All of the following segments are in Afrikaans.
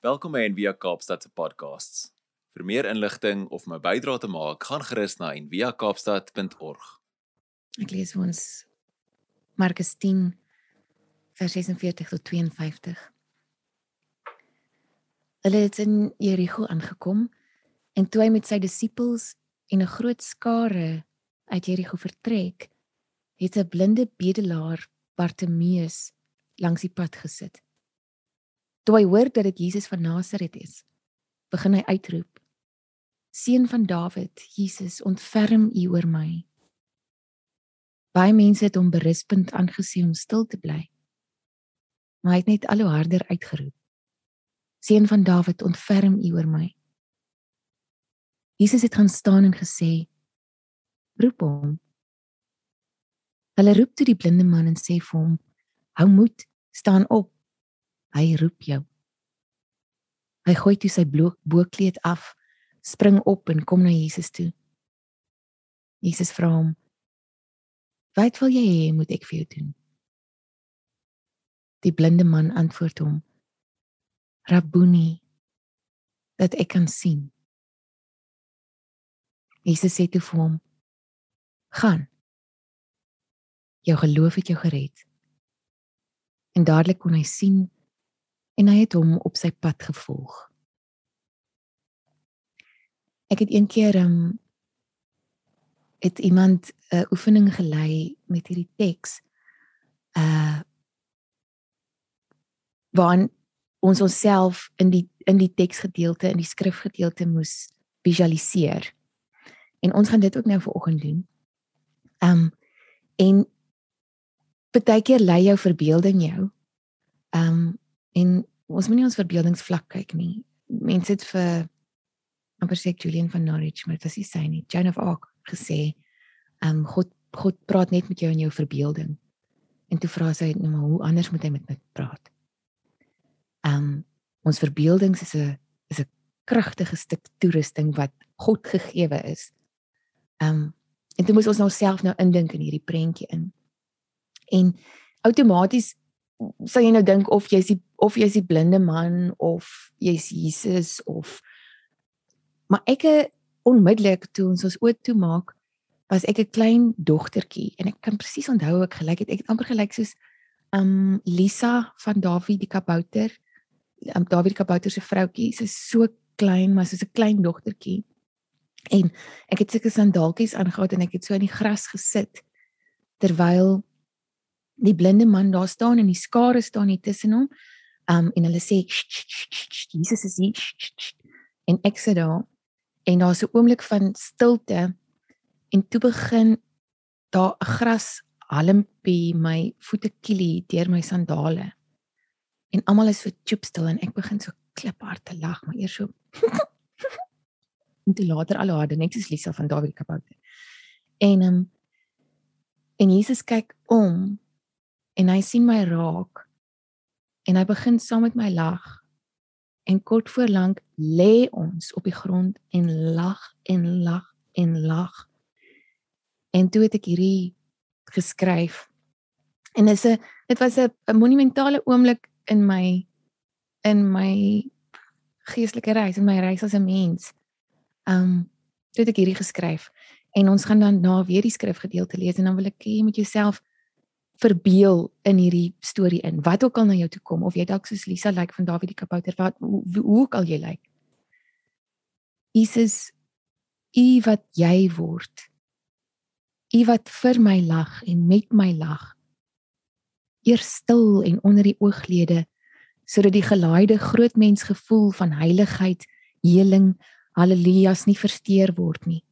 Welkom by Envia Kaapstad se podcasts. Vir meer inligting of my bydrae te maak, gaan gerus na enviakaapstad.org. Ek lees vir ons Markus 10 vers 46 tot 52. Hulle het in Jerigo aangekom en toe hy met sy disippels en 'n groot skare uit Jerigo vertrek, het 'n blinde bedelaar Bartimeus langs die pad gesit. Toe hy hoor dat dit Jesus van Nasaret is, begin hy uitroep: Seun van Dawid, Jesus, ontferm U oor my. Baie mense het hom berispend aangesien om stil te bly. Maar hy het net al hoe harder uitgeroep: Seun van Dawid, ontferm U oor my. Jesus het gaan staan en gesê: Roep hom. Hulle roep toe die blinde man en sê vir hom: Hou moed, staan op. Hy roep jou. Hy gooi toe sy boekleed af, spring op en kom na Jesus toe. Jesus vra hom: "Wat wil jy hê moet ek vir jou doen?" Die blinde man antwoord hom: "Rabboni, dat ek kan sien." Jesus sê toe vir hom: "Gaan. Jou geloof het jou gered." En dadelik kon hy sien en hy het hom op sy pad gevolg. Ek het een keer um het iemand 'n uh, oefening gelei met hierdie teks uh waarin ons onsself in die in die teksgedeelte in die skrifgedeelte moes visualiseer. En ons gaan dit ook nou vanoggend doen. Um en baie keer lei jou verbeelding jou. Um en ons moenie ons verbeeldingsvlak kyk nie. Mense het vir amper sê Julian van Norwich, maar dit was nie sy nie. Joan of Arc gesê, ehm um, God God praat net met jou in jou verbeelding. En toe vra sy nou maar hoe anders moet hy met my praat? Ehm um, ons verbeeldings is 'n is 'n kragtige stuk toerusting wat God gegeewe is. Ehm um, en toe moet ons nou self nou indink in hierdie prentjie in. En outomaties sal jy nou dink of jy's die of jy's die blinde man of jy's Jesus of maar ek onmiddellik toe ons ons oop toe maak was ek 'n klein dogtertjie en ek kan presies onthou ek gelyk het ek het amper gelyk soos um Lisa van David die kabouter um David die kabouter se vroutjie sy is so klein maar soos 'n klein dogtertjie en ek het sulke sandaaltjies aangehad en ek het so in die gras gesit terwyl die blinde man daar staan en die skare staan hier tussen hom. Um en hulle sê Jesus is hier. En ek sit daar en daar's 'n oomblik van stilte en toe begin daar 'n gras halmpie my voete kielie deur my sandale. En almal is so choopstil en ek begin so kliphard te lag, maar eers so en toe later al harder net soos Lisa van David Kabouter. En um en Jesus kyk om en hy sien my raak en hy begin saam met my lag. En kort voor lank lê ons op die grond en lag en lag en lag. En toe het ek hierdie geskryf. En is 'n dit was 'n monumentale oomblik in my in my geestelike reis in my reis as 'n mens. Um toe het ek hierdie geskryf. En ons gaan dan na weer die skrifgedeelte lees en dan wil ek hê jy moet jouself verbeel in hierdie storie in. Wat ook al na jou toe kom of jy dalk soos Lisa lyk like van David die kabouter wat hoe, hoe ook al jy lyk. Like. Jesus u wat jy word. U wat vir my lag en met my lag. Eers stil en onder die ooglede sodat die gelaaide groot mens gevoel van heiligheid, heling, haleluja's nie versteur word nie.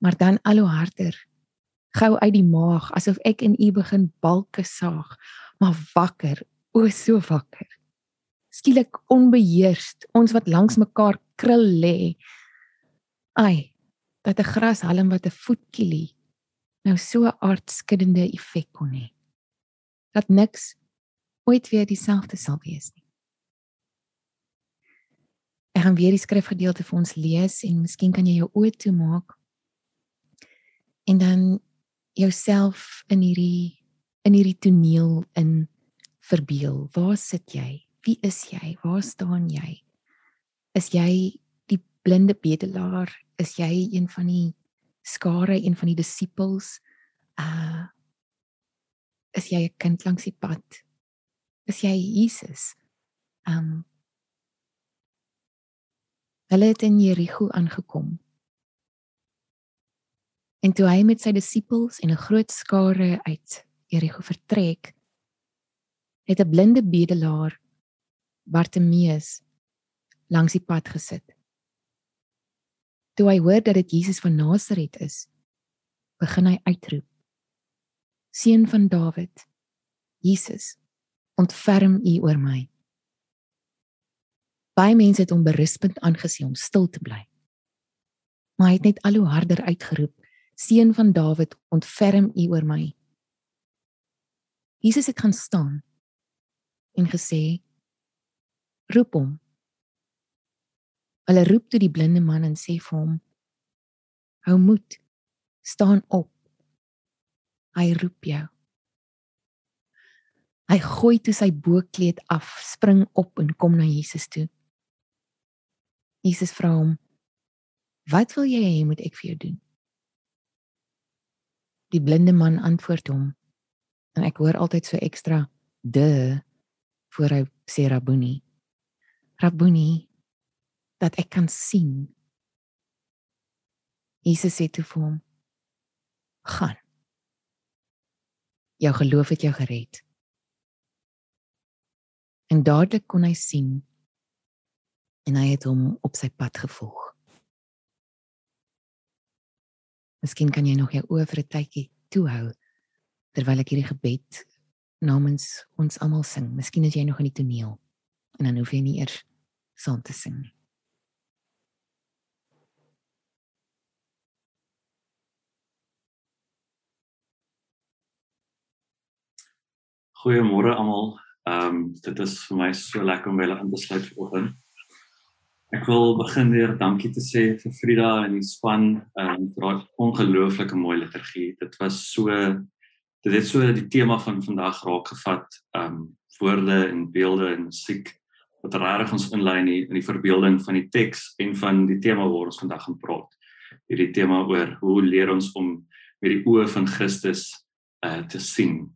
Maar dan al hoe harder gou uit die maag asof ek in u begin balke saag maar wakker o so wakker. Skielik onbeheerst ons wat langs mekaar krul lê. Ai dat 'n grashalm wat 'n voetkielie nou so 'n aardskuddende effek kon hê. Dat niks ooit weer dieselfde sal wees nie. Ek gaan weer die skrifgedeelte vir ons lees en miskien kan jy jou oë toemaak. En dan jouself in hierdie in hierdie toneel in verbeel. Waar sit jy? Wie is jy? Waar staan jy? Is jy die blinde bedelaar? Is jy een van die skare, een van die disippels? Uh is jy 'n kind langs die pad? Is jy Jesus? Um Hulle het in Jerigo aangekom. En toe hy met sy disippels en 'n groot skare uit Jerigo vertrek, het 'n blinde bedelaar Bartimeus langs die pad gesit. Toe hy hoor dat dit Jesus van Nasaret is, begin hy uitroep: Seun van Dawid, Jesus, ontferm U oor my. Baie mense het hom berispend aangesien om stil te bly. Maar hy het net al hoe harder uitgeroep: Seun van Dawid, ontferm U oor my. Jesus het gaan staan en gesê: Roep hom. Hulle roep toe die blinde man en sê vir hom: Hou moed. Staan op. Hy roep jou. Hy gooi toe sy bokkleed af, spring op en kom na Jesus toe. Jesus vra hom: "Wat wil jy hê moet ek vir jou doen?" Die blinde man antwoord hom en ek hoor altyd so ekstra de voor hy sê Rabboni. Rabboni dat ek kan sien. Jesus sê toe vir hom: "Gaan. Jou geloof het jou gered." En dadelik kon hy sien en hy het hom op sy pad gevolg. Miskien kan jy nog jou oë vir 'n tydjie toehou terwyl ek hierdie gebed namens ons almal sing. Miskien is jy nog in die toneel en dan hoef jy nie eers saam te sing nie. Goeiemôre almal. Ehm um, dit is vir my so lekker om by julle in te sluit vanoggend. Ek wil begin deur dankie te sê vir Frida en die span ehm um, vir daai ongelooflike mooi liturgie. Dit was so dit het so die tema van vandag raak gevat. Ehm um, woorde en beelde en musiek wat regtig ons inlei in die, in die verbeelding van die teks en van die tema waar ons vandag gaan praat. Hierdie tema oor hoe leer ons om met die oë van Christus uh te sien.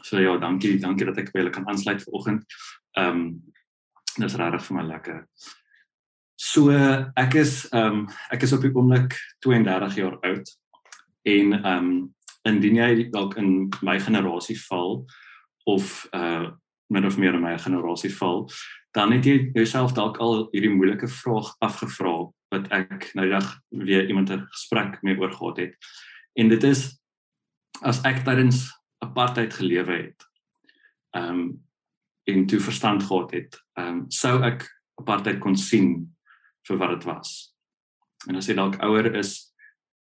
So ja, dankie, dankie dat ek by julle kan aansluit vanoggend. Ehm um, dit is regtig vir my lekker. So ek is ehm um, ek is op die oomblik 32 jaar oud en ehm um, indien jy dalk in my generasie val of uh min of meer in my generasie val, dan het jy jouself dalk al hierdie moeilike vraag afgevra wat ek nou dag weer iemand 'n gesprek mee oor gehad het. En dit is as ek tydens apartheid gelewe het. Ehm um, en toe verstand gehad het, ehm um, sou ek apartheid kon sien vir wat dit was. En as jy dalk ouer is,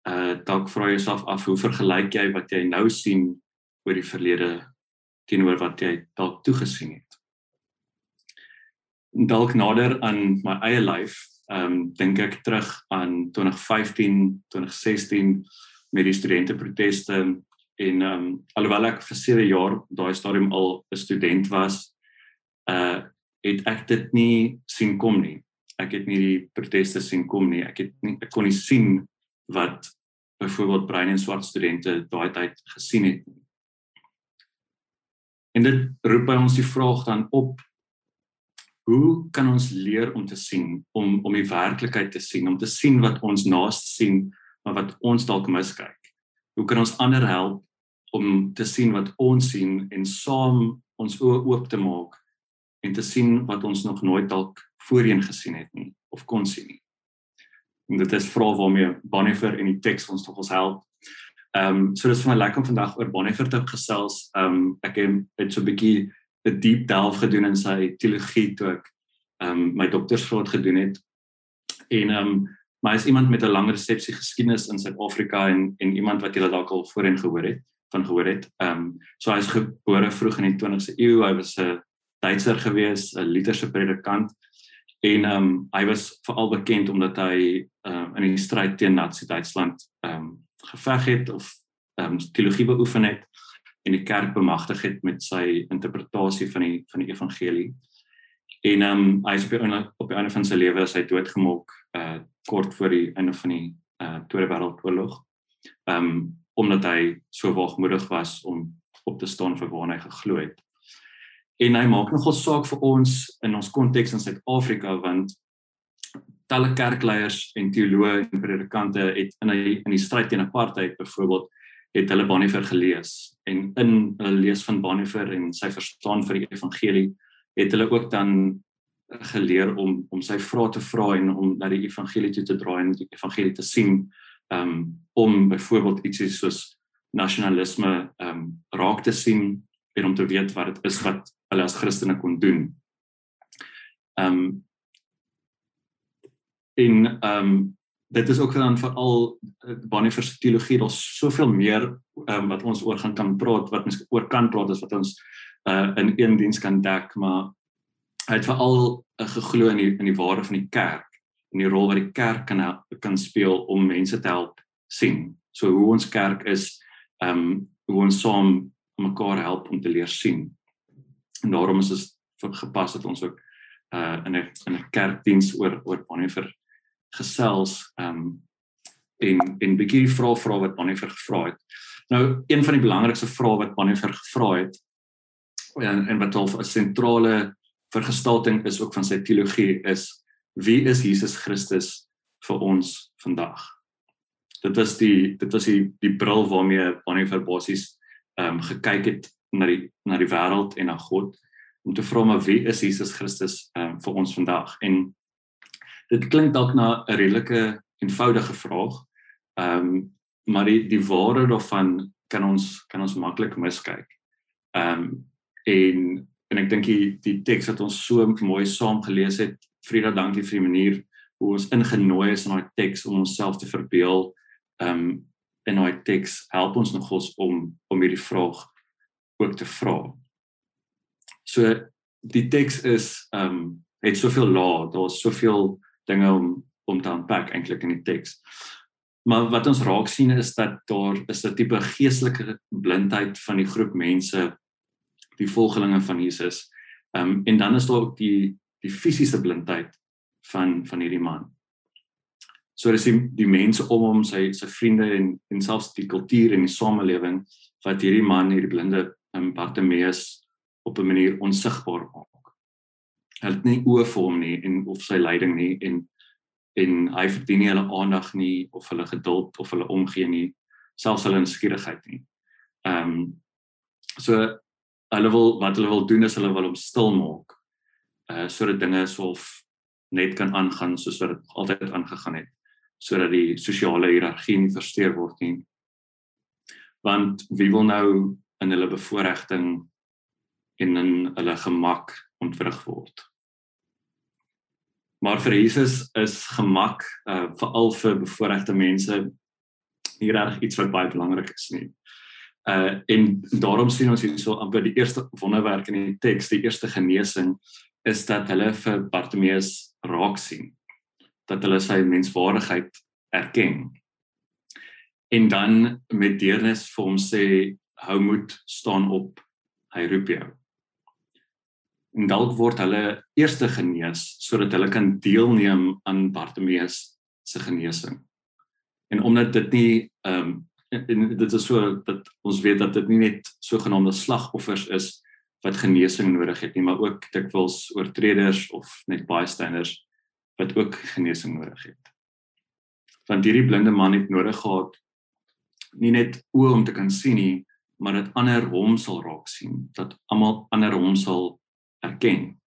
uh dalk vra jouself af hoe vergelyk jy wat jy nou sien oor die verlede teenoor wat jy dalk toegesien het. Dalk nader aan my eie lyf, ehm um, dink ek terug aan 2015, 2016 met die studente proteste en ehm um, alhoewel ek vir 7 jaar daai stadium al 'n student was, uh het ek dit nie sien kom nie. Ek het nie die proteste sien kom nie. Ek het nie ek kon nie sien wat byvoorbeeld bruin en swart studente daai tyd gesien het. En dit roep by ons die vraag dan op hoe kan ons leer om te sien om om die werklikheid te sien om te sien wat ons naaste sien maar wat ons dalk miskyk. Hoe kan ons ander help om te sien wat ons sien en saam ons oë oop te maak en te sien wat ons nog nooit dalk voorheen gesien het nie of kon sien nie en dit is vrae waarmee Bonhoeffer en die teks ons tog ons help. Ehm um, so dis vir my lekker om vandag oor Bonhoeffer te gesels. Ehm um, ek het so 'n bietjie 'n deep delve gedoen in sy teologie toe ek ehm um, my doktorsgraad gedoen het. En ehm um, maar hy is iemand met 'n lang resepsie geskiedenis in Suid-Afrika en en iemand wat jy dalk al voorheen gehoor het van gehoor het. Ehm um, so hy is gebore vroeg in die 20ste eeu. Hy was 'n Duitser gewees, 'n Lutherse predikant en ehm um, hy was veral bekend omdat hy ehm um, in die stryd teen Nazi Duitsland ehm um, geveg het of ehm um, teologie beoefen het en die kerk bemagtig het met sy interpretasie van die van die evangelie. En ehm um, hy is op die, op die einde van sy lewe is hy doodgemaak uh kort voor die einde van die uh Tweede Wêreldoorlog. Ehm um, omdat hy so waagmoedig was om op te staan vir waar hy geglo het. En hy maak nogal saak vir ons in ons konteks in Suid-Afrika want talle kerkleiers en teoloë en predikante het in die in die stryd teen apartheid byvoorbeeld het hulle Bonhoeffer gelees. En in hulle lees van Bonhoeffer en sy verstaan vir die evangelie het hulle ook dan geleer om om sy vrae te vra en om na die evangelie toe te draai en die evangelie te sien um om byvoorbeeld ietsie soos nasionalisme um raak te sien en om te weet wat dit is wat hulle as Christene kon doen. Um in um dit is ook dan veral Bonhoeffer se teologie daar's soveel meer um, wat ons oor gaan kan praat wat ons oor kan praat as wat ons uh in een diens kan dek maar het veral uh, geglo in die in die waarde van die kerk en die rol wat die kerk kan kan speel om mense te help sien so hoe ons kerk is um hoe ons saam mekaar help om te leer sien en daarom is dit gepas dat ons ook uh in 'n in 'n kerkdiens oor oor Bonhoeffer gesels um en en bietjie vra vra wat Bonhoeffer gevra het. Nou een van die belangrikste vrae wat Bonhoeffer gevra het en en wat half 'n sentrale vergestalting is ook van sy teologie is wie is Jesus Christus vir ons vandag? Dit was die dit was die die bril waarmee Bonhoeffer basies ehm um, gekyk het na die na die wêreld en na God om te vra maar wie is Jesus Christus um, vir ons vandag? En dit klink dalk na 'n redelike eenvoudige vraag. Ehm um, maar die die waarde daarvan kan ons kan ons maklik miskyk. Ehm um, en en ek dink die die teks wat ons so mooi saam gelees het, Frida, dankie vir die manier hoe ons ingenooi is in daai teks om onsself te verbeel. Ehm um, in daai teks help ons nogals om om hierdie vraag ook te vra. So die teks is ehm um, het soveel laag, daar's soveel dinge om om te aanpak eintlik in die teks. Maar wat ons raak sien is dat daar is 'n tipe geestelike blindheid van die groep mense die volgelinge van Jesus. Ehm um, en dan is daar ook die die fisiese blindheid van van hierdie man. So dis die, die mense om hom, sy sy vriende en en selfs die kultuur en die samelewing wat hierdie man, hierdie blinde um, Bartimeus op 'n manier onsigbaar maak hulle het nie oë vir hom nie en of sy lyding nie en en hy verdien nie hulle aandag nie of hulle geduld of hulle omgee nie selfs hulle skierigheid nie. Ehm um, so hulle wil wat hulle wil doen is hulle wil hom stil maak. Uh sodat dinge sof net kan aangaan soos wat dit altyd aangegaan het sodat die sosiale hiërargie nie versteur word nie. Want wie wil nou in hulle bevoordiging en in hulle gemak ontwrig word. Maar vir Jesus is gemak uh veral vir bevoorregte mense nie reg iets wat baie belangrik is nie. Uh en daarom sien ons hierso amper die eerste wonderwerk in die teks, die eerste genesing is dat hulle vir Bartimeus raak sien. Dat hulle sy menswaardigheid erken. En dan met deernis vir hom sê hou moed staan op hy roep jou en dalk word hulle eerste genees sodat hulle kan deelneem aan Bartimeus se genesing. En omdat dit nie ehm um, en dit is so dat ons weet dat dit nie net sogenaamde slagoffers is wat genesing nodig het nie, maar ook dikwels oortreders of net bystanders wat ook genesing nodig het. Want hierdie blinde man het nodig gehad nie net oë om te kan sien nie, maar dat ander hom sal raak sien, dat almal ander hom sal erken.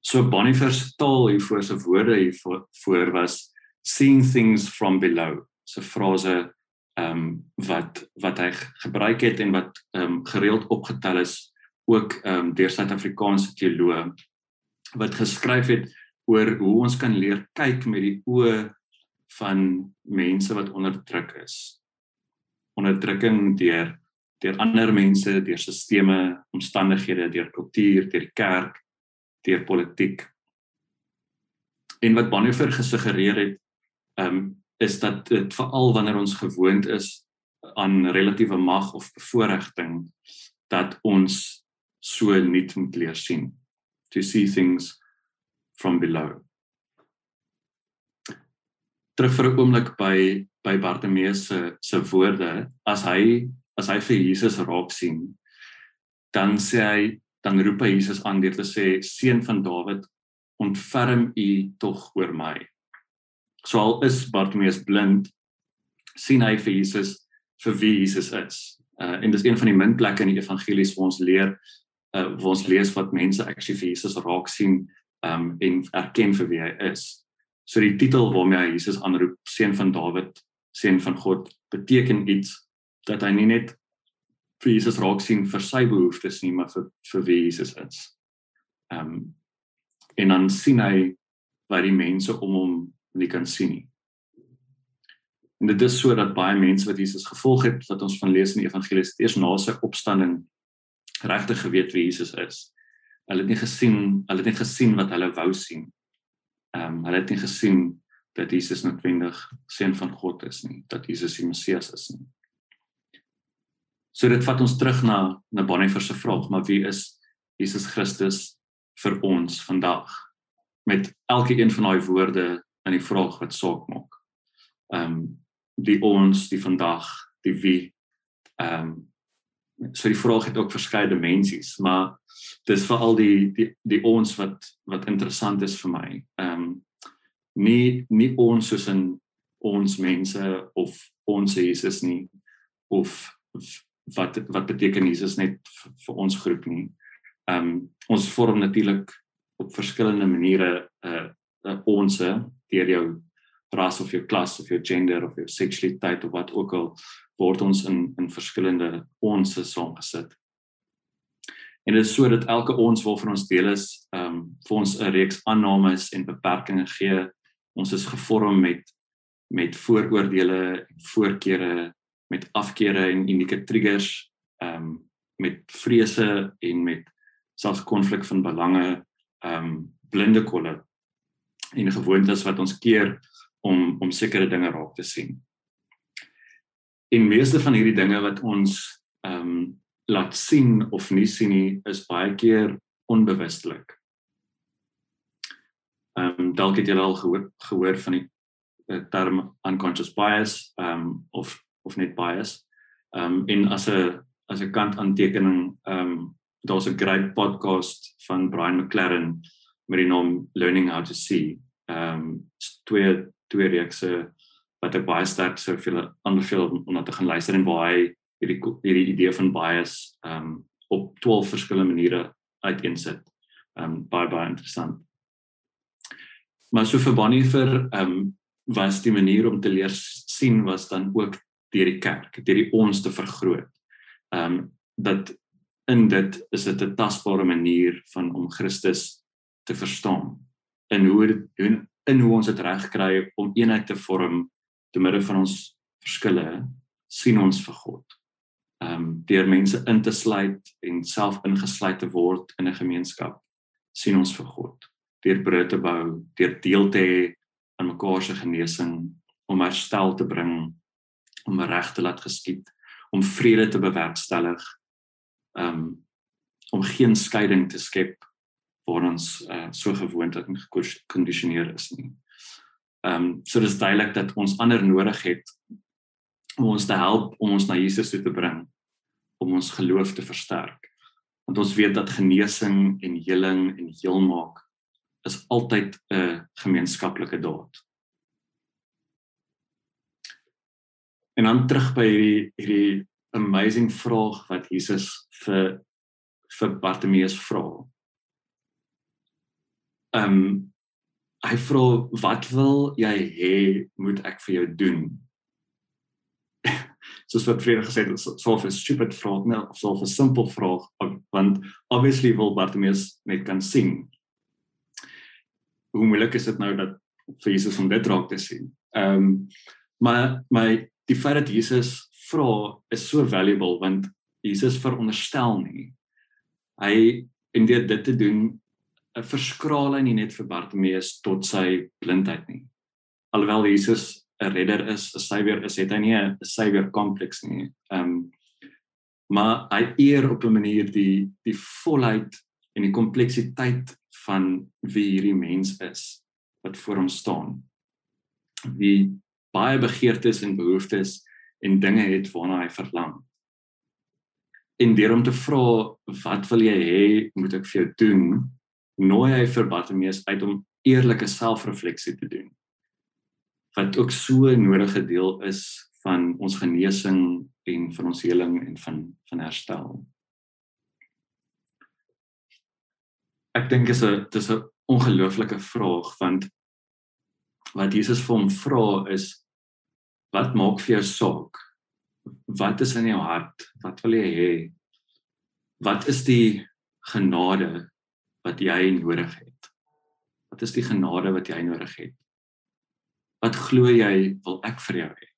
So Boniface se taal hier voor se woorde hier voor was seeing things from below. So frase ehm um, wat wat hy gebruik het en wat ehm um, gereeld opgetel is ook ehm um, deur Suid-Afrikaanse teoloë wat geskryf het oor hoe ons kan leer kyk met die oë van mense wat onderdruk is. Onderdrukking deur deur ander mense, deur sisteme, omstandighede, deur kultuur, deur die kerk, deur politiek. En wat Bonhoeffer gesuggereer het, ehm um, is dat dit veral wanneer ons gewoond is aan relatiewe mag of bevoordiging dat ons so nuut moet leer sien to see things from below terug vir 'n oomblik by by Bartimeus se se woorde as hy as hy vir Jesus raak sien dan sê hy dan roep hy Jesus aan deur te sê seun van Dawid ontferm u tog oor my so al is Bartimeus blind sien hy vir Jesus vir wie Jesus is. Uh en dis een van die min plekke in die evangelies waar ons leer uh waar ons lees wat mense actually vir Jesus raak sien um en erken vir wie hy is. So die titel waarmee hy Jesus aanroep, seun van Dawid, seun van God, beteken iets dat hy nie net vir Jesus raak sien vir sy behoeftes nie, maar vir vir wie Jesus is. Um en dan sien hy wat die mense om hom nie kan sien nie. En dit is sodat baie mense wat Jesus gevolg het, wat ons van lees in die evangelies, eers na sy opstanding regtig geweet wie Jesus is. Hulle het nie gesien, hulle het net gesien wat hulle wou sien. Ehm um, hulle het nie gesien dat Jesus noodwendig seun van God is nie, dat Jesus die Messias is nie. So dit vat ons terug na na Bonhoeffer se vraag, maar wie is Jesus Christus vir ons vandag? Met elke een van daai woorde in die vraag wat saak maak. Ehm um, die ons, die vandag, die wie. Ehm um, so die vraag het ook verskeie dimensies, maar dis veral die die die ons wat wat interessant is vir my. Ehm um, nie nie ons soos in ons mense of ons Jesus nie of wat wat beteken Jesus net vir ons groep nie. Ehm um, ons vorm natuurlik op verskillende maniere 'n uh, uh, ons deur jou ras of jou klas of jou gender of jou seksualiteit of wat ook al word ons in in verskillende onsse saamgesit. En dit is so dat elke ons waarvan ons deel is, ehm um, vir ons 'n reeks aannames en beperkings gee. Ons is gevorm met met vooroordeele voorkeure, met afkeere en unieke triggers, ehm um, met vrese en met selfs konflik van belange, ehm um, blinde kolle en gewoontes wat ons keer om om sekere dinge raak te sien. En meeste van hierdie dinge wat ons ehm um, laat sien of nie sien nie is baie keer onbewustelik. Ehm um, dalk het julle al gehoor gehoor van die uh, term unconscious bias ehm um, of of net bias. Ehm um, en as 'n as 'n kant aantekening ehm um, daar's 'n great podcast van Brian McLaren met die naam Learning How to See. Ehm um, twee twee reekse wat ek baie sterk sou vir aanbeveel om na te gaan luister en waar hy hierdie hierdie idee van bias um op 12 verskillende maniere uiteensit. Um baie baie interessant. Maar so vir Bonnie vir um was die manier om te leer sien was dan ook deur die kerk, deur die ons te vergroot. Um dat in dit is dit 'n tasbare manier van om Christus te verstaan en hoe hoe in hoe ons dit reg kry om eenheid te vorm te midde van ons verskille sien ons vir God. Ehm um, deur mense in te sluit en self ingesluit te word in 'n gemeenskap sien ons vir God. Deur brood te bou, deur deel te hê aan mekaar se genesing, om herstel te bring, om reg te laat geskied, om vrede te bewerkstellig. Um, om geen skeiding te skep waar ons uh, so gewoond en gekondisioneer is nie. Um, so dis duidelik dat ons ander nodig het om ons te help om ons na Jesus toe te bring om ons geloof te versterk. Want ons weet dat genesing en heling en heelmaak is altyd 'n gemeenskaplike daad. En dan terug by hierdie hierdie amazing vraag wat Jesus vir vir Bartimeus vra ehm um, hy vra wat wil jy hê moet ek vir jou doen? Soos wat vrede gesê het, so 'n stupid vraag, nee, so 'n simpel vraag want obviously wil Bartimeus net kan sien. Hoe moeilik is dit nou dat vir Jesus om dit raak te sien? Ehm um, maar my die feit dat Jesus vra is so valuable want Jesus veronderstel nie. Hy en dit dit te doen 'n eh, verskraal hy nie net vir Bartimeus tot sy blindheid nie. Alhoewel Jesus 'n redder is, 'n savior is, het hy nie 'n savior kompleks nie. Ehm um, maar hy eer op 'n manier die die volheid en die kompleksiteit van wie hierdie mens is wat voor hom staan. Wie baie begeertes en behoeftes en dinge het waarna hy verlang. En deur om te vra wat wil jy hê moet ek vir jou doen? Nooi hy vir Bartimeus uit om eerlike selfrefleksie te doen wat ook so 'n nodige deel is van ons genesing en van ons heling en van van herstel. Ek dink is 'n dis 'n ongelooflike vraag want wat Jesus vir hom vra is wat maak vir jou saak? Wat is in jou hart? Wat wil jy hê? Wat is die genade wat jy nodig het? Wat is die genade wat jy nodig het? Wat glo jy wil ek vir jou hê?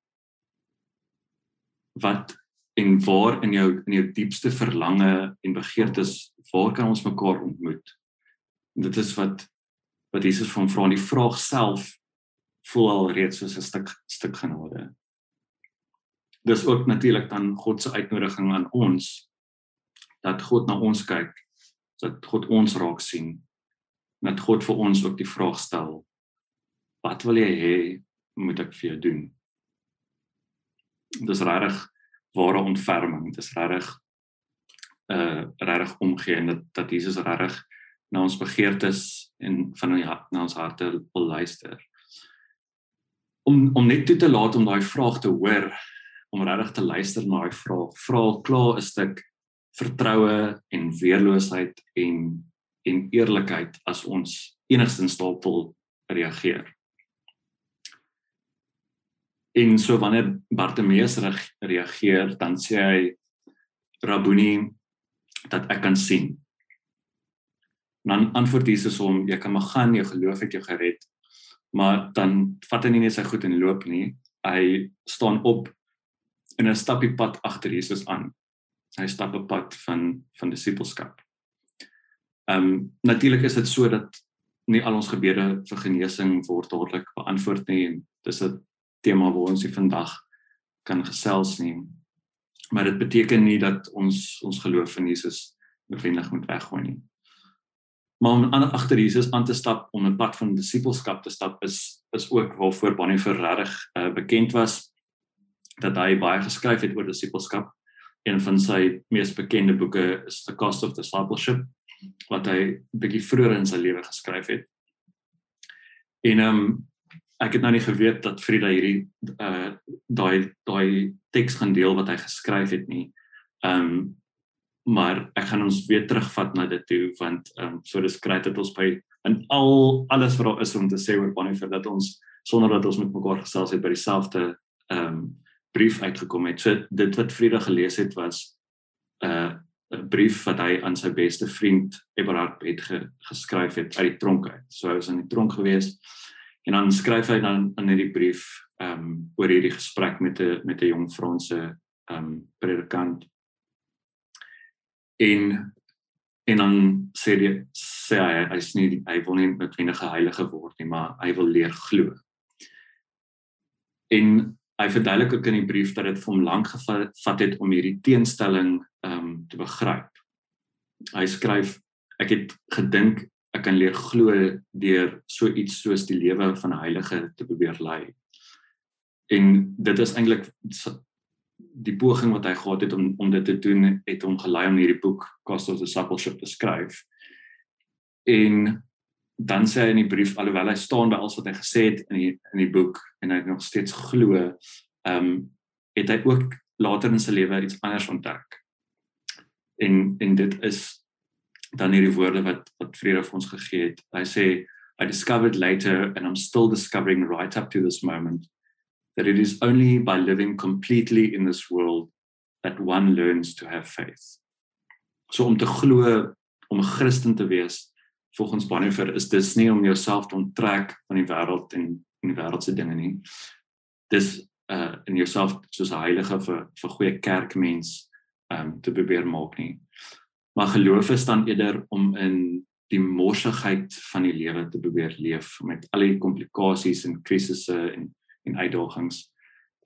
Wat en waar in jou in jou diepste verlange en begeertes waar kan ons mekaar ontmoet? En dit is wat wat Jesus van vra in die vraag self voel al reeds soos 'n stuk stuk genade. Dis ook natuurlik dan God se uitnodiging aan ons dat God na ons kyk, dat God ons raak sien, dat God vir ons ook die vraag stel wat wil jy hê moet ek vir jou doen? Dis regtig ware ontferming. Dis regtig uh regtig omgee en dat dat Jesus regtig na ons begeertes en van die hart na ons harte wil luister. Om om net toe te laat om daai vraag te hoor, om regtig te luister na daai vraag. Vra klaar 'n stuk vertroue en weerloosheid en en eerlikheid as ons enigstens wil reageer. En so wanneer Bartimeus reageer, dan sê hy Rabuni dat ek kan sien. Dan antwoord Jesus hom, jy kan maar gaan, jou geloof het jou gered. Maar dan vat hy nie net sy goed en loop nie. Hy staan op en hy stap die pad agter Jesus aan. Hy stap 'n pad van van disippelskap. Ehm um, natuurlik is dit so dat nie al ons gebede vir genesing word dadelik beantwoord nie en dis 'n tema waar ons vandag kan gesels nie. Maar dit beteken nie dat ons ons geloof in Jesus noodwendig moet weggooi nie. Maar om aan agter Jesus aan te stap om 'n pad van disippelskap te stap is is ook waarvoor Bonhoeffer regtig uh, bekend was dat hy baie geskryf het oor disippelskap. Een van sy mees bekende boeke is The Cost of Discipleship wat hy bietjie vroeër in sy lewe geskryf het. En ehm um, ek het nou nie geweet dat Frida hierdie uh daai daai teks gaan deel wat hy geskryf het nie. Um maar ek gaan ons weer terugvat na dit toe want um so dis kry dit ons by in al alles wat daar is om te sê oor Bonhoeffer dat ons sonder dat ons met mekaar gesels het by dieselfde um brief uitgekom het. So dit wat Frida gelees het was 'n uh, 'n brief wat hy aan sy beste vriend Eberhard het ge, geskryf het uit die tronk uit. So hy was in die tronk geweest En dan skryf hy dan in hierdie brief ehm um, oor hierdie gesprek met 'n met 'n jong Franse ehm um, predikant. En en dan sê hy sê hy hy's nie hy wil nie met enige heilige word nie, maar hy wil leer glo. En hy verduidelik ook in die brief dat dit vir hom lank gevat het om hierdie teenstelling ehm um, te begryp. Hy skryf ek het gedink ek kan leer glo deur so iets soos die lewe van heilige te probeer lei. En dit is eintlik die poging wat hy gehad het om om dit te doen het hom gelei om hierdie boek Cost of Discipleship te skryf. En dan sê hy in die brief alhoewel hy staan by alles wat hy gesê het in die in die boek en hy nog steeds glo, ehm um, het hy ook later in sy lewe iets anders ontdek. En en dit is dan hierdie woorde wat wat Vrede vir ons gegee het. Hy sê I discovered later and I'm still discovering right up to this moment that it is only by living completely in this world that one learns to have faith. So om te glo om 'n Christen te wees volgens Bonhoeffer is dis nie om jouself te onttrek van die wêreld en die wêreldse dinge nie. Dis uh in jouself soos 'n heilige vir vir goeie kerkmens um te probeer maak nie. Maar geloof is dan eerder om in die morsigheid van die lewe te probeer leef met al die komplikasies en krisisse en en uitdagings.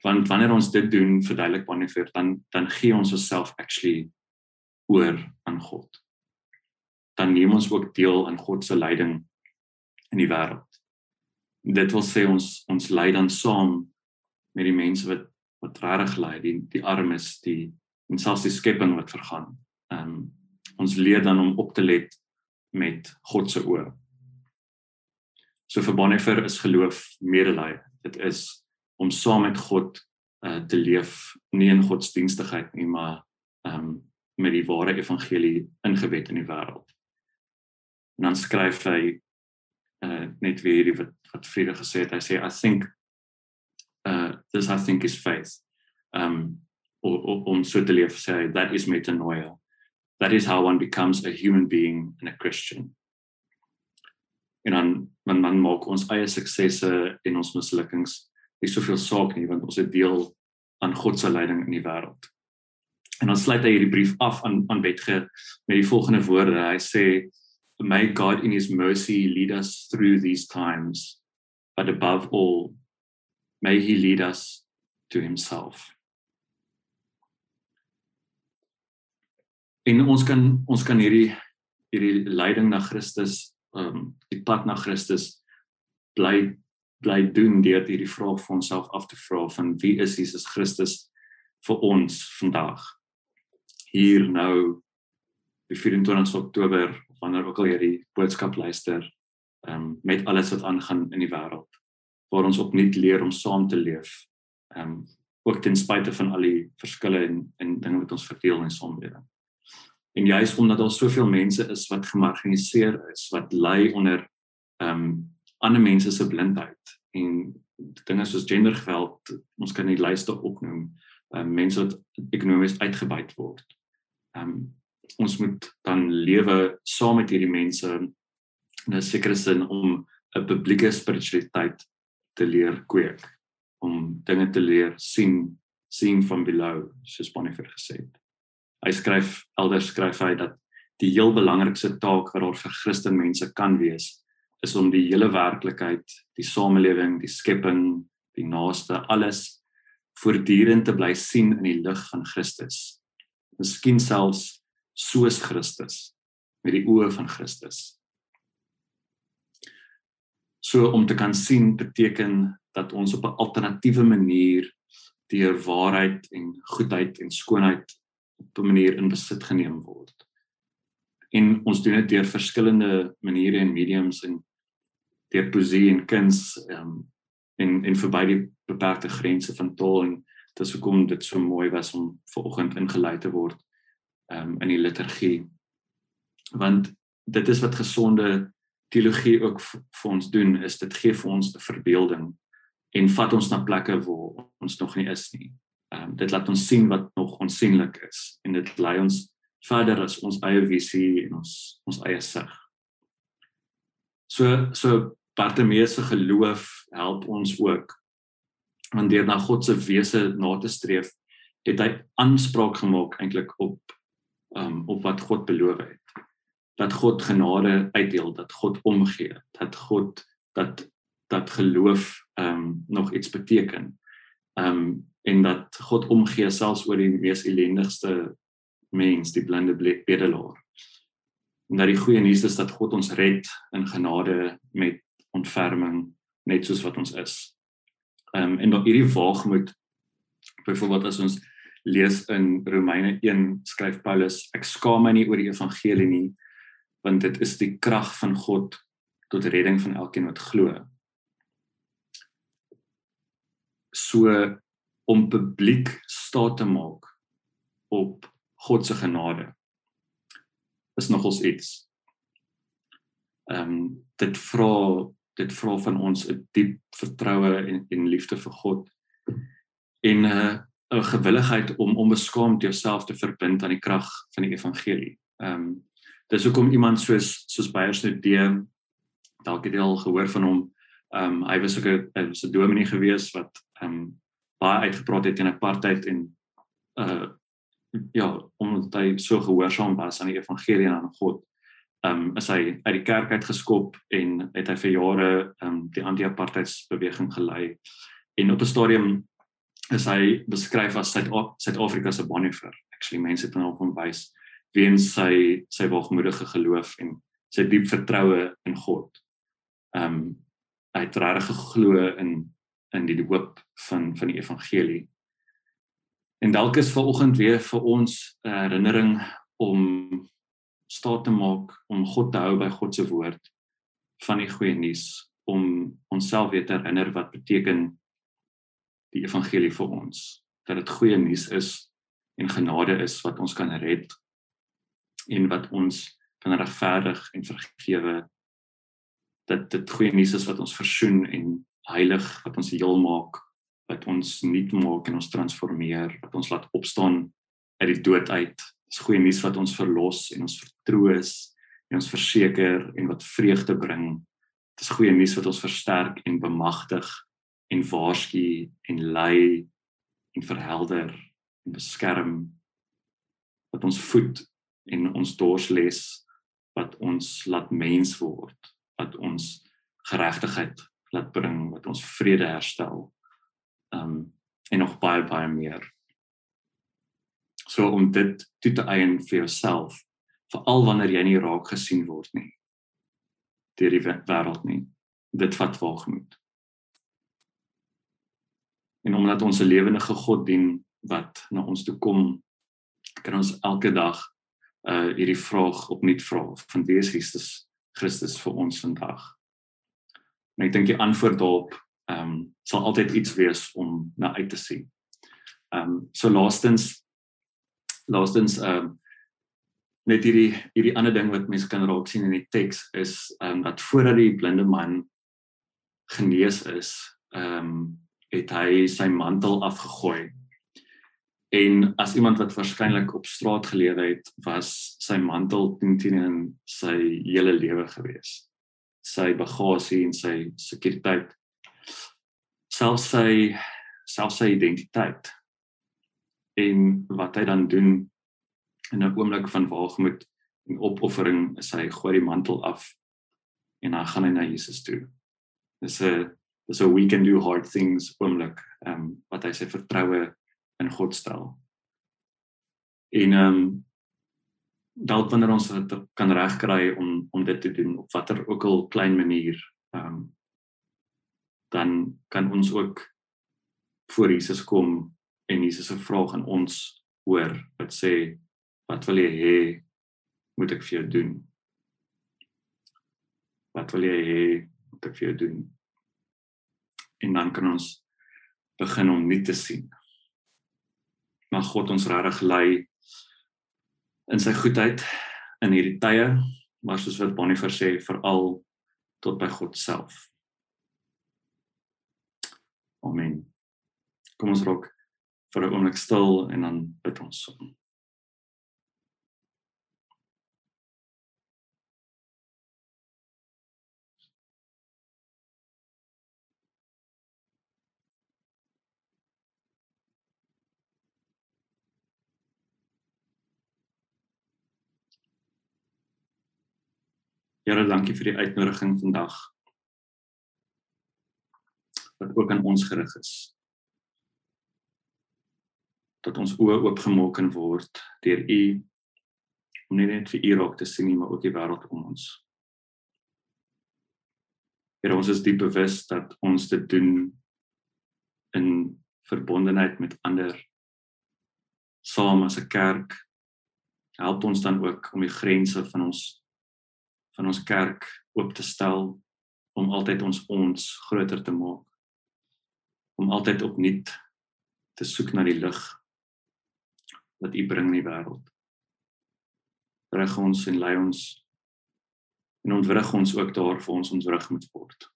Want wanneer ons dit doen, verduidelik Bonhoeffer, dan dan gee ons osself actually oor aan God. Dan neem ons ook deel aan God se leiding in die wêreld. Dit wil sê ons ons lei dan saam met die mense wat wat regtig lei, die die armes, die en selfs die skepping wat vergaan. Ehm um, ons leer dan om op te let met God se oë. So vir Bonhoeffer is geloof medelee. Dit is om saam met God uh, te leef, nie in godsdienstigheid nie, maar ehm um, met die ware evangelie ingebed in die wêreld. En dan skryf hy uh, net weer hierdie wat wat Friede gesê het. Hy sê I think uh this I think is faith. Um om so te leef sê that is metanoia. That is how one becomes a human being and a Christian. En dan man man maak ons eie suksesse en ons mislukkings nie soveel saak nie want ons het deel aan God se leiding in die wêreld. En dan sluit hy hierdie brief af aan aan Betge met die volgende woorde. Hy sê may God in his mercy lead us through these times but above all may he lead us to himself. En ons kan ons kan hierdie hierdie leiding na Christus, ehm um, die pad na Christus bly bly doen deur hierdie vraag vir onsself af te vra van wie is Jesus Christus vir ons vandag? hier nou die 24 Oktober wanneer ook al jy die boodskap luister um, met alles wat aangaan in die wêreld waar ons opnuut leer om saam te leef um ook ten spyte van al die verskille en en dinge wat ons verdeel in samelewing. En juist omdat daar soveel mense is wat gemarginaliseer is, wat ly onder um ander mense se blindheid en dinge soos gendergeweld, ons kan nie lyste opnoem, um, mense wat ekonomies uitgebuit word ehm um, ons moet dan lewe saam met hierdie mense in 'n sekere sin om 'n publieke spiritualiteit te leer kweek om dinge te leer sien sien van below soos Bonhoeffer gesê het. Hy skryf elders skryf hy dat die heel belangrikste taak wat daar vir Christen mense kan wees is om die hele werklikheid, die samelewing, die skepping, die naaste, alles voortdurend te bly sien in die lig van Christus miskien selfs soos Christus met die oë van Christus. So om te kan sien beteken dat ons op 'n alternatiewe manier deur waarheid en goedheid en skoonheid op 'n manier in besit geneem word. En ons doen dit deur verskillende maniere en mediums en deur poesie en kuns um, en en verby die beperkte grense van taal en dis hoekom dit so mooi was om vanoggend ingelei te word um, in die liturgie. Want dit is wat gesonde teologie ook vir ons doen is dit gee vir ons 'n verbeelding en vat ons na plekke waar ons nog nie is nie. Ehm um, dit laat ons sien wat nog onsigbaar is en dit lei ons verder as ons eie visie en ons ons eie sig. So so Bartimeus se geloof help ons ook want deur na God se wese na te streef, het hy aanspraak gemaak eintlik op um op wat God beloof het. Dat God genade uitdeel, dat God omgee, dat God dat dat geloof um nog iets beteken. Um en dat God omgee selfs oor die mees ellendigste mens, die blinde bedelaar. En dat die goeie nuus is dat God ons red in genade met ontferming net soos wat ons is. Ehm um, en dat hierdie waagmoed byvoorbeeld as ons lees in Romeine 1 skryf Paulus ek skaam my nie oor die evangelie nie want dit is die krag van God tot redding van elkeen wat glo. So om publiek staat te maak op God se genade is nogals iets. Ehm um, dit vra dit vra van ons 'n diep vertroue en en liefde vir God en 'n uh, 'n gewilligheid om onbeskaamd jouself te verbind aan die krag van die evangelie. Ehm um, dis hoekom iemand soos soos Beyers nou D dalk het jy al gehoor van hom. Ehm um, hy was ook 'n was 'n dominee gewees wat baie uitgepraat het teen apartheid en uh ja, omdat hy so gehoorsaam was aan die evangelie en aan God ehm um, is hy uit die kerk uit geskop en het hy vir jare ehm um, die anti-apartheidsbeweging gelei en op 'n stadium is hy beskryf as Suid-Afrika se Bonhoeffer. Actually mense het hom wys weens sy sy waagmoedige geloof en sy diep vertroue in God. Ehm um, hy het regtig geglo in in die hoop van van die evangelie. En dalk is vanoggend weer vir ons 'n herinnering om staat te maak om God te hou by God se woord van die goeie nuus om onsself weer te herinner wat beteken die evangelie vir ons dat dit goeie nuus is en genade is wat ons kan red en wat ons kan regverdig en vergewe dat dit goeie nuus is wat ons versoen en heilig wat ons heel maak wat ons nuut maak en ons transformeer wat ons laat opstaan uit die dood uit. Dis goeie nuus wat ons verlos en ons vertroos en ons verseker en wat vreugde bring. Dis goeie nuus wat ons versterk en bemagtig en waarsku en lei en verhelder en beskerm. Wat ons voed en ons dorsles wat ons laat mens word wat ons geregtigheid laat bring wat ons vrede herstel. Um en nog baie baie meer. So om dit toe te eien vir jouself, veral wanneer jy nie raak gesien word nie deur die wêreld nie. Dit vat waagmoed. En omdat ons 'n lewendige God dien wat na ons toe kom, kan ons elke dag uh hierdie vraag opnuut vra van wie is Christus Christus vir ons vandag? En ek dink die antwoord daarop ehm um, sal altyd iets wees om na uit te sien. Ehm um, so laastens laastens ehm um, net hierdie hierdie ander ding wat mense kan raak sien in die teks is ehm um, dat voordat die blinde man genees is, ehm um, het hy sy mantel afgegooi. En as iemand wat waarskynlik op straat gelewe het, was sy mantel teen in sy hele lewe gewees sy bagasie en sy sekuriteit. Selfs sy selfs sy identiteit en wat hy dan doen in 'n oomblik van waagmoed en opoffering is hy gooi die mantel af en dan gaan hy na Jesus toe. Dis 'n dis 'n we can do hard things oomblik um, wat hy sy vertroue in God stel. En ehm um, dalk wanneer ons dit kan regkry om om dit te doen op watter ook al klein manier ehm um, dan kan ons ook voor Jesus kom en Jesus se vraag aan ons hoor wat sê wat wil jy hê moet ek vir jou doen? Wat wil jy hê moet ek vir jou doen? En dan kan ons begin om nie te sien. Mag God ons regtig lei in sy goedheid in hierdie tye, maar soos wat Bonnie versê, veral tot by God self. Amen. Kom ons raak vir 'n oomblik stil en dan bid ons saam. Here, dankie vir die uitnodiging vandag. Wat ook aan ons gerig is. Dat ons oë oopgemaak kan word deur U om nie net vir U raak te sien nie, maar ook die wêreld om ons. Here, ons is diep bewus dat ons dit doen in verbondenheid met ander saam as 'n kerk. Help ons dan ook om die grense van ons van ons kerk oop te stel om altyd ons ons groter te maak. Om altyd opnuut te soek na die lig wat u bring in die wêreld. Reg ons en lei ons en ontwrig ons ook daar vir ons ontwrig moet word.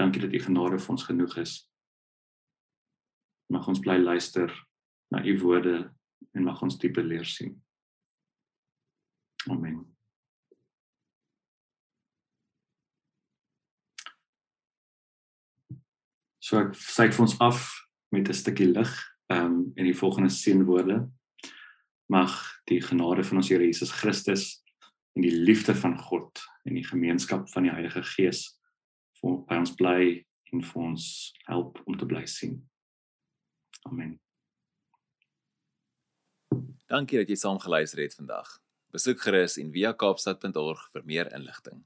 Dankie dat u genade vir ons genoeg is. Mag ons bly luister na u woorde en mag ons dieper leer sien Amen. So ek sê vir ons af met 'n stukkie lig ehm um, in die volgende seënwoorde. Mag die genade van ons Here Jesus Christus en die liefde van God en die gemeenskap van die Heilige Gees vir by ons bly en vir ons help om te bly sien. Amen. Dankie dat jy saam geluister het vandag. Besoek gerus en via kaapstad.org vir meer inligting.